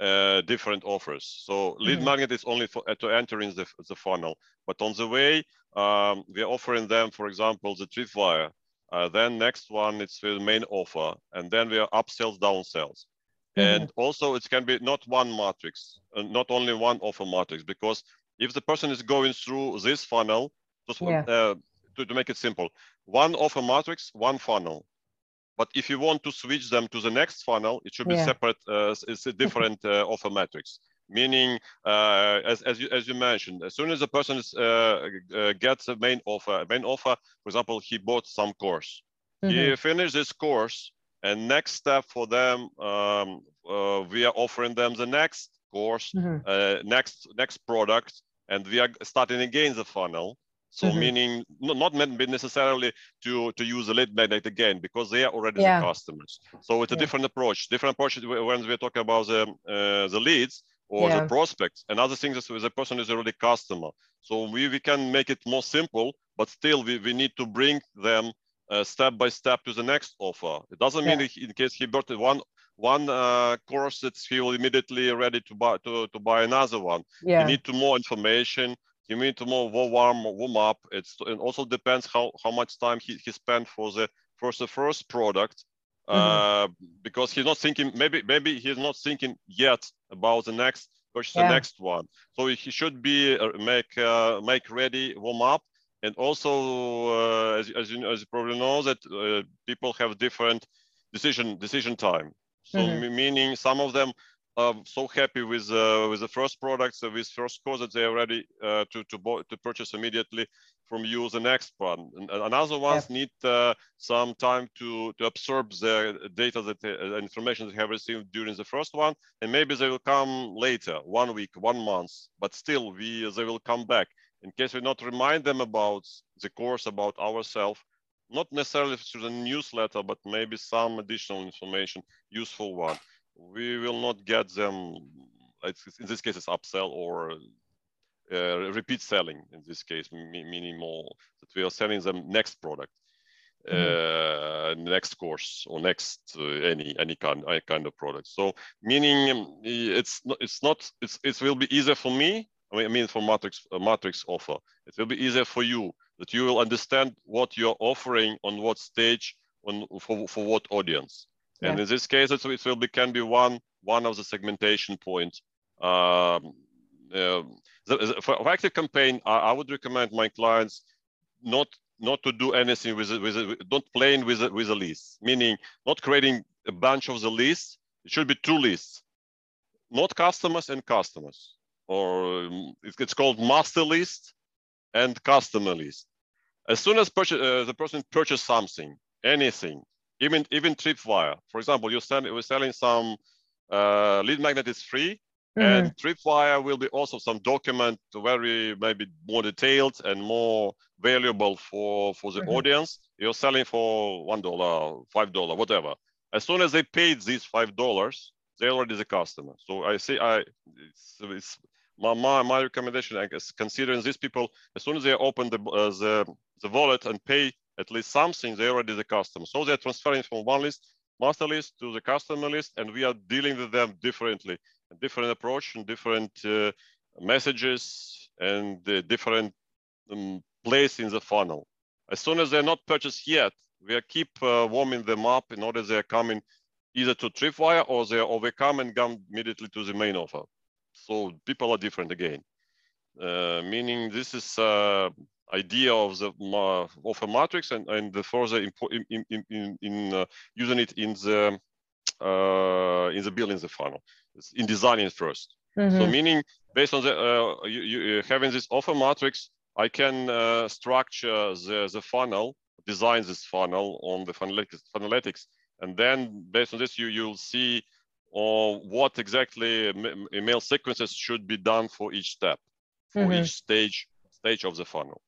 S3: uh, different offers. So lead mm-hmm. magnet is only for, uh, to enter in the, the funnel, but on the way, um, we're offering them, for example, the tripwire. Uh, then next one, it's the main offer, and then we are upsells, downsells. Mm-hmm. And also it can be not one matrix, uh, not only one offer matrix, because if the person is going through this funnel, just yeah. To, to make it simple, one offer matrix, one funnel. But if you want to switch them to the next funnel, it should be yeah. separate. Uh, it's a different uh, offer matrix. Meaning, uh, as, as, you, as you mentioned, as soon as the person is, uh, uh, gets a main offer, main offer, for example, he bought some course. Mm-hmm. He finished this course, and next step for them, um, uh, we are offering them the next course, mm-hmm. next next product, and we are starting again the funnel. So mm-hmm. meaning not necessarily to, to use a lead magnet again because they are already yeah. the customers. So it's a yeah. different approach. Different approach when we're talking about the uh, the leads or yeah. the prospects. Another thing is the person is already customer. So we, we can make it more simple, but still we, we need to bring them uh, step by step to the next offer. It doesn't mean in case he bought one one uh, course that he will immediately ready to buy to, to buy another one. Yeah. You need to more information you need to more warm warm up. It's it also depends how how much time he, he spent for the first the first product. Mm-hmm. Uh, because he's not thinking maybe maybe he's not thinking yet about the next purchase yeah. the next one. So he should be uh, make uh, make ready warm up and also uh, as, as you as you probably know that uh, people have different decision decision time. So mm-hmm. meaning some of them um, so happy with uh, with the first products, uh, with first course that they are ready uh, to to to purchase immediately from you the next one. And another ones yeah. need uh, some time to to absorb the data that uh, information they have received during the first one, and maybe they will come later, one week, one month, but still we they will come back in case we not remind them about the course about ourselves not necessarily through the newsletter, but maybe some additional information, useful one. We will not get them, in this case, it's upsell or uh, repeat selling in this case, meaning more that we are selling them next product, mm -hmm. uh, next course or next uh, any any kind any kind of product. So meaning um, it's not it's not it's it will be easier for me. I mean for matrix matrix offer. It will be easier for you that you will understand what you're offering on what stage on for, for what audience. Yeah. And in this case, it will be can be one one of the segmentation points. Um, uh, the, for, for active campaign, I, I, would recommend my clients not not to do anything with it, with it, don't play with it, with a list, meaning not creating a bunch of the lists. It should be two lists, not customers and customers, or um, it's called master list and customer list. As soon as purchase, uh, the person purchase something, anything, even even Tripwire, for example, you're selling, we're selling some uh, lead magnet is free, mm-hmm. and Tripwire will be also some document very maybe more detailed and more valuable for for the mm-hmm. audience. You're selling for one dollar, five dollar, whatever. As soon as they paid these five dollars, they already the customer. So I say I it's, it's my, my, my recommendation is considering these people, as soon as they open the, uh, the, the wallet and pay at least something, they already the customer. So they're transferring from one list, master list to the customer list, and we are dealing with them differently, different approach and different uh, messages and different um, place in the funnel. As soon as they're not purchased yet, we are keep uh, warming them up in order they're coming either to Tripwire or they overcome and come immediately to the main offer. So people are different again. Uh, meaning this is uh, idea of the uh, of a matrix and, and the further in, in, in, in uh, using it in the uh, in the building the funnel, in designing first. Mm -hmm. So meaning based on the uh, you, you, having this offer matrix, I can structure the, the funnel, design this funnel on the Funnelytics, Funnelytics, and then based on this, you you'll see or what exactly email sequences should be done for each step, for mm -hmm. each stage stage of the funnel.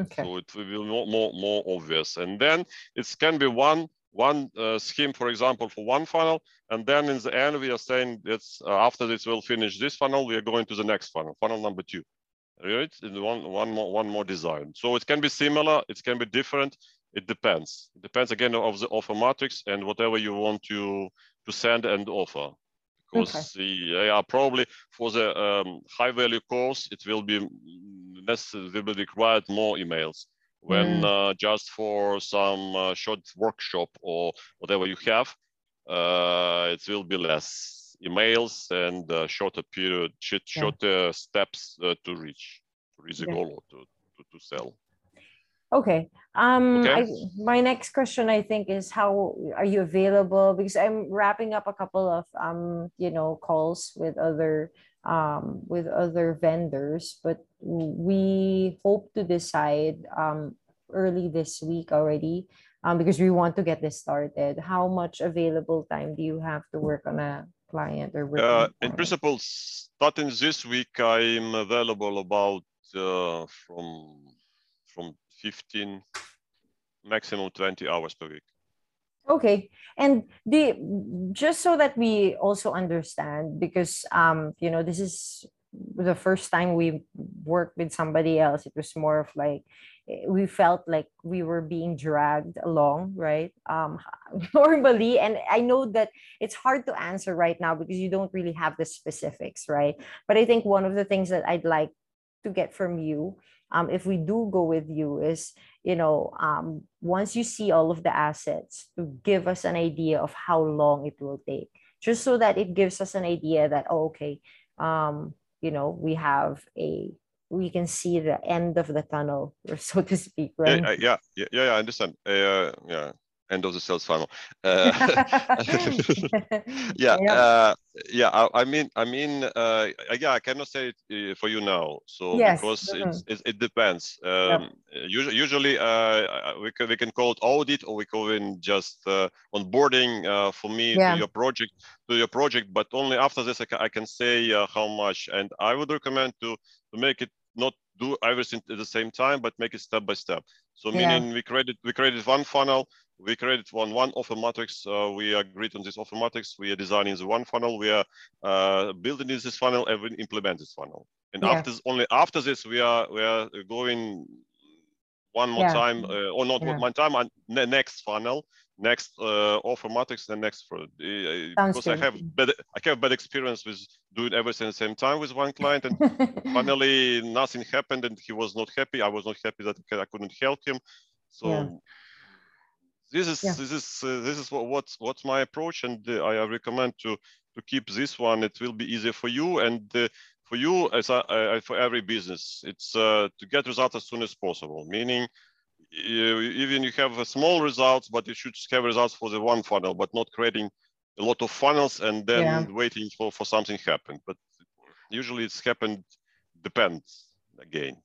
S3: Okay. So it will be more, more, more obvious. And then it can be one one uh, scheme, for example, for one funnel. And then in the end, we are saying it's uh, after this we'll finish this funnel, we are going to the next funnel, funnel number two. Right? One, one more, one more design. So it can be similar, it can be different. It depends. It depends again of the offer matrix and whatever you want to to send and offer because okay. the, yeah, probably for the um, high value course, it will be necessary, will be required more emails when mm. uh, just for some uh, short workshop or whatever you have, uh, it will be less emails and uh, shorter period, shorter yeah. steps uh, to reach, to reach the yeah. goal or to, to, to sell.
S2: Okay. Um, okay. I, my next question, I think, is how are you available? Because I'm wrapping up a couple of um, you know, calls with other um with other vendors, but we hope to decide um early this week already um because we want to get this started. How much available time do you have to work on a client or
S3: uh, in principle starting this week i'm available about uh, from from 15, maximum 20 hours per week.
S2: Okay. And the just so that we also understand, because um, you know, this is the first time we worked with somebody else, it was more of like we felt like we were being dragged along, right? Um, normally, and I know that it's hard to answer right now because you don't really have the specifics, right? But I think one of the things that I'd like to get from you um, if we do go with you is you know um, once you see all of the assets to give us an idea of how long it will take. Just so that it gives us an idea that oh, okay um, you know we have a we can see the end of the tunnel so to speak right?
S3: yeah yeah yeah, yeah i understand. Uh, yeah end of the sales funnel. Uh, yeah, yeah, uh, yeah. I, I, mean, I mean, uh, yeah. I cannot say it uh, for you now, so yes. because mm -hmm. it, it depends. Um, Usually, usually uh, we can we can call it audit, or we call it just uh, onboarding for me yeah. to your project to your project. But only after this, I can, I can say how much. And I would recommend to to make it not do everything at the same time, but make it step by step. So meaning yeah. we created we created one funnel, we created one one offer matrix. Uh, we agreed on this offer matrix. We are designing the one funnel. We are uh, building this funnel and we implement this funnel. And yeah. after only after this, we are we are going one more yeah. time uh, or not one time on the next funnel next uh, offer matrix and next for uh, because good. I have bad I have bad experience with doing everything at the same time with one client and finally nothing happened and he was not happy. I was not happy that I couldn't help him. So yeah. This is yeah. this is uh, this is what what's what's my approach and uh, I recommend to to keep this one. It will be easier for you and uh, for you as a, for every business. It's uh, to get results as soon as possible. Meaning even you have a small results, but you should have results for the one funnel, but not creating a lot of funnels and then yeah. waiting for, for something happen. But usually it's happened, depends again.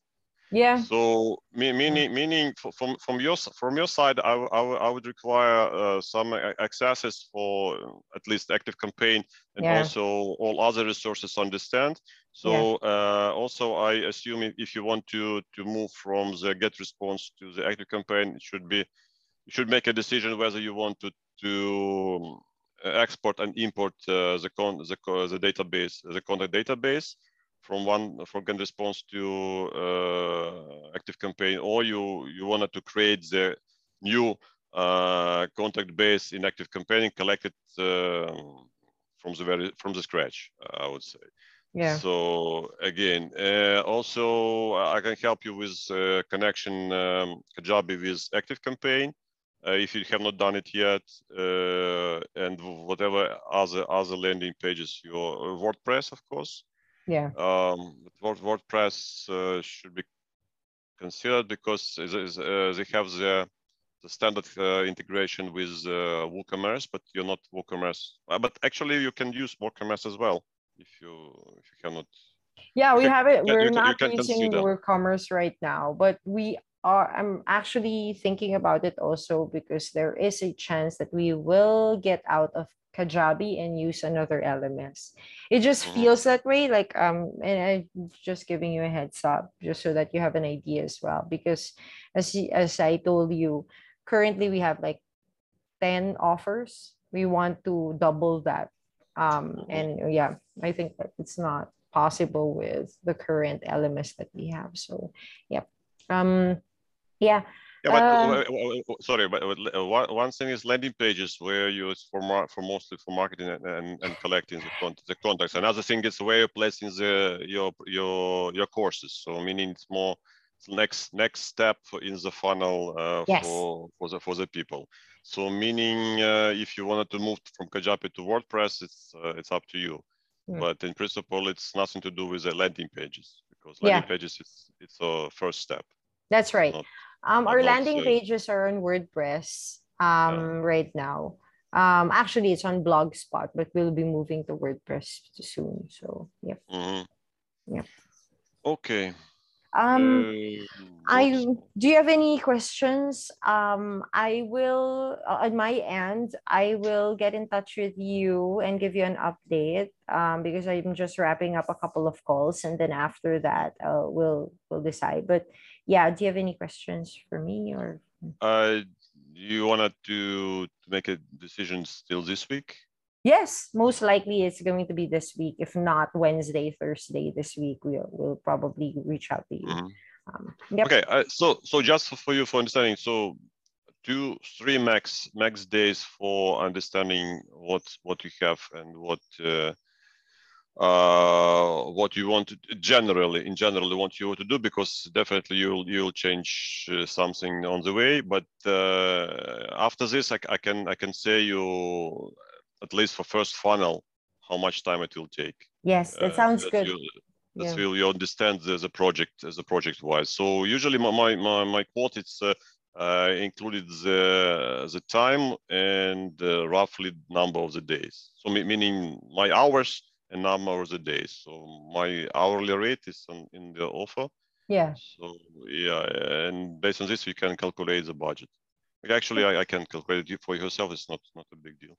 S2: Yeah.
S3: So meaning meaning from from your from your side, I, I, I would require uh, some accesses for at least Active Campaign and yeah. also all other resources understand. So yeah. uh, also I assume if you want to to move from the get response to the Active Campaign, it should be you should make a decision whether you want to to uh, export and import uh, the con the, the database the contact database from one from Get Response to uh, Active Campaign, or you you wanted to create the new uh, contact base in Active Campaign, collect it uh, from the very from the scratch, I would say.
S2: Yeah.
S3: So again, uh, also I can help you with uh, connection um, Kajabi with Active Campaign. Uh, if you have not done it yet, uh, and whatever other other landing pages, your WordPress, of course.
S2: Yeah.
S3: Um, WordPress uh, should be considered because uh, they have the, the standard uh, integration with uh, WooCommerce, but you're not WooCommerce. Uh, but actually, you can use WooCommerce as well if you if you cannot.
S2: Yeah, we have it. We're not using WooCommerce right now, but we are. I'm actually thinking about it also because there is a chance that we will get out of Kajabi and use another LMS. It just mm-hmm. feels that way. Like um, and I'm just giving you a heads up just so that you have an idea as well. Because as as I told you, currently we have like 10 offers. We want to double that. Um, mm-hmm. and yeah, I think that it's not possible with the current LMS that we have. So yeah. Um yeah
S3: yeah, but uh, sorry, but one thing is landing pages where you use for for mostly for marketing and, and, and collecting the, con- the contacts. Another thing is where you're placing the your your your courses. So meaning it's more next next step in the funnel uh, yes. for for the for the people. So meaning uh, if you wanted to move from Kajabi to WordPress, it's uh, it's up to you. Mm. But in principle, it's nothing to do with the landing pages because landing yeah. pages is it's a first step.
S2: That's right. Not, um, our landing pages are on WordPress um, yeah. right now. Um, actually, it's on Blogspot, but we'll be moving to WordPress soon. So, yeah.
S3: Mm-hmm. Yeah. Okay.
S2: Um, uh, I do you have any questions? Um, I will uh, on my end. I will get in touch with you and give you an update. Um, because I'm just wrapping up a couple of calls, and then after that, uh, we'll we'll decide. But yeah, do you have any questions for me or?
S3: Uh, you wanted to, to make a decision still this week?
S2: Yes, most likely it's going to be this week. If not Wednesday, Thursday this week, we'll, we'll probably reach out to you. Mm-hmm.
S3: Um, yep. Okay, uh, so so just for you for understanding, so two, three max max days for understanding what what you have and what uh, uh, what you want to generally in general want you to do because definitely you'll you'll change uh, something on the way but uh, after this I, I, can i can say you at least for first funnel how much time it will take
S2: yes that uh, sounds that good you,
S3: that yeah. will you understand the, the project as a project wise so usually my my my, my quote it's uh, uh, included the the time and uh, roughly number of the days. So meaning my hours and number of the days. So my hourly rate is on, in the offer.
S2: Yeah.
S3: So yeah, and based on this, you can calculate the budget. Actually, I, I can calculate it for yourself. It's not not a big deal.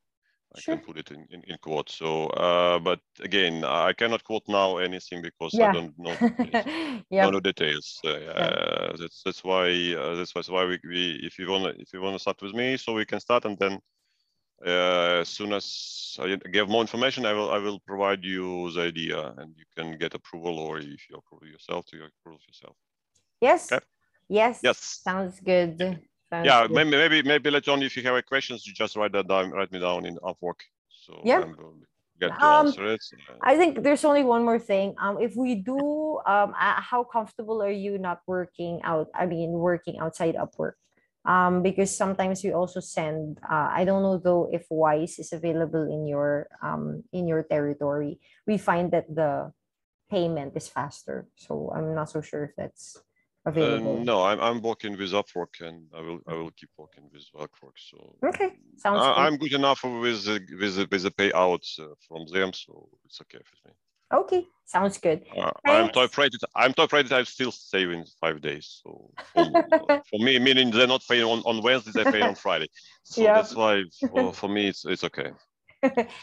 S3: I
S2: Sure.
S3: can put it in, in, in quotes. So, uh, but again, I cannot quote now anything because
S2: Yeah.
S3: I don't know
S2: yeah.
S3: know the details. Uh, uh, that's that's why uh, that's why- that's why we, we if you wanna if you wanna start with me, so we can start and then uh, as soon as I give more information, I will I will provide you the idea and you can get approval or if you approve yourself, to approve yourself.
S2: Yes.
S3: Okay.
S2: Yes.
S3: Yes.
S2: Sounds good. Sounds
S3: Yeah,
S2: good.
S3: maybe maybe maybe later on if you have questions, you just write that down, write me down in Upwork. So
S2: Yeah.
S3: I will get to
S2: Um,
S3: answer it.
S2: I think there's only one more thing. Um, if we do, um, uh, how comfortable are you not working out? I mean, working outside Upwork. Um, because sometimes we also send. Uh, I don't know though if Wise is available in your um in your territory. We find that the payment is faster, so I'm not so sure if that's
S3: Uh,
S2: available.
S3: no, I'm I'm working with Upwork, and I will I will keep working with Upwork. So
S2: Okay, sounds
S3: I,
S2: good.
S3: I'm good enough with the, with the, with the payouts uh, from them, so it's okay with me.
S2: Okay, sounds good.
S3: Uh, I'm top rated. I'm top rated. I'm still saving five days. So for, for me, meaning they're not paying on, on Wednesday, they pay on Friday. So
S2: Yeah.
S3: that's why for, for me it's it's okay.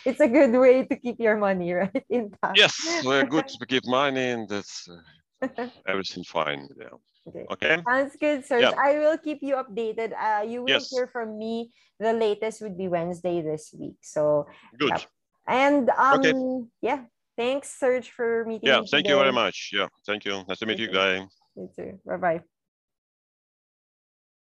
S2: it's a good way to keep your money right in time.
S3: Yes, we're good to keep money, and that's uh, everything fine. Yeah.
S2: Okay.
S3: Okay.
S2: Sounds good, sir.
S3: Yeah.
S2: I will keep you updated. Uh, you will
S3: Yes.
S2: hear from me. The latest would be Wednesday this week. So,
S3: Good.
S2: Yep. and um,
S3: Okay.
S2: yeah, thanks, Serge, for meeting
S3: Yeah. Thank you very much. Yeah. Thank you. Nice to meet you, guy.
S2: You too. Bye bye.